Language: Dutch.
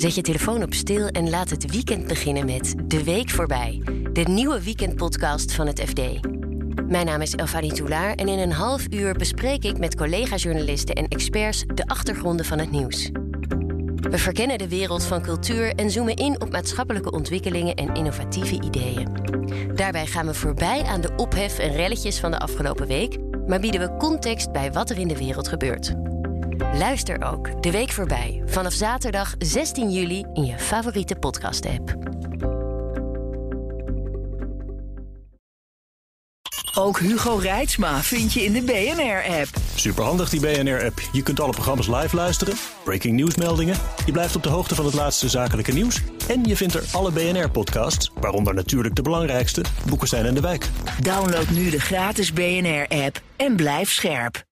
Zet je telefoon op stil en laat het weekend beginnen met De Week Voorbij. De nieuwe weekendpodcast van het FD. Mijn naam is Elfanie Toulaar en in een half uur bespreek ik met collega-journalisten en experts de achtergronden van het nieuws. We verkennen de wereld van cultuur en zoomen in op maatschappelijke ontwikkelingen en innovatieve ideeën. Daarbij gaan we voorbij aan de ophef en relletjes van de afgelopen week, maar bieden we context bij wat er in de wereld gebeurt. Luister ook de week voorbij vanaf zaterdag 16 juli in je favoriete podcast-app. Ook Hugo Reitsma vind je in de BNR-app. Superhandig die BNR-app. Je kunt alle programma's live luisteren, breaking nieuwsmeldingen. Je blijft op de hoogte van het laatste zakelijke nieuws. En je vindt er alle BNR-podcasts, waaronder natuurlijk de belangrijkste, Boeken zijn in de wijk. Download nu de gratis BNR-app en blijf scherp.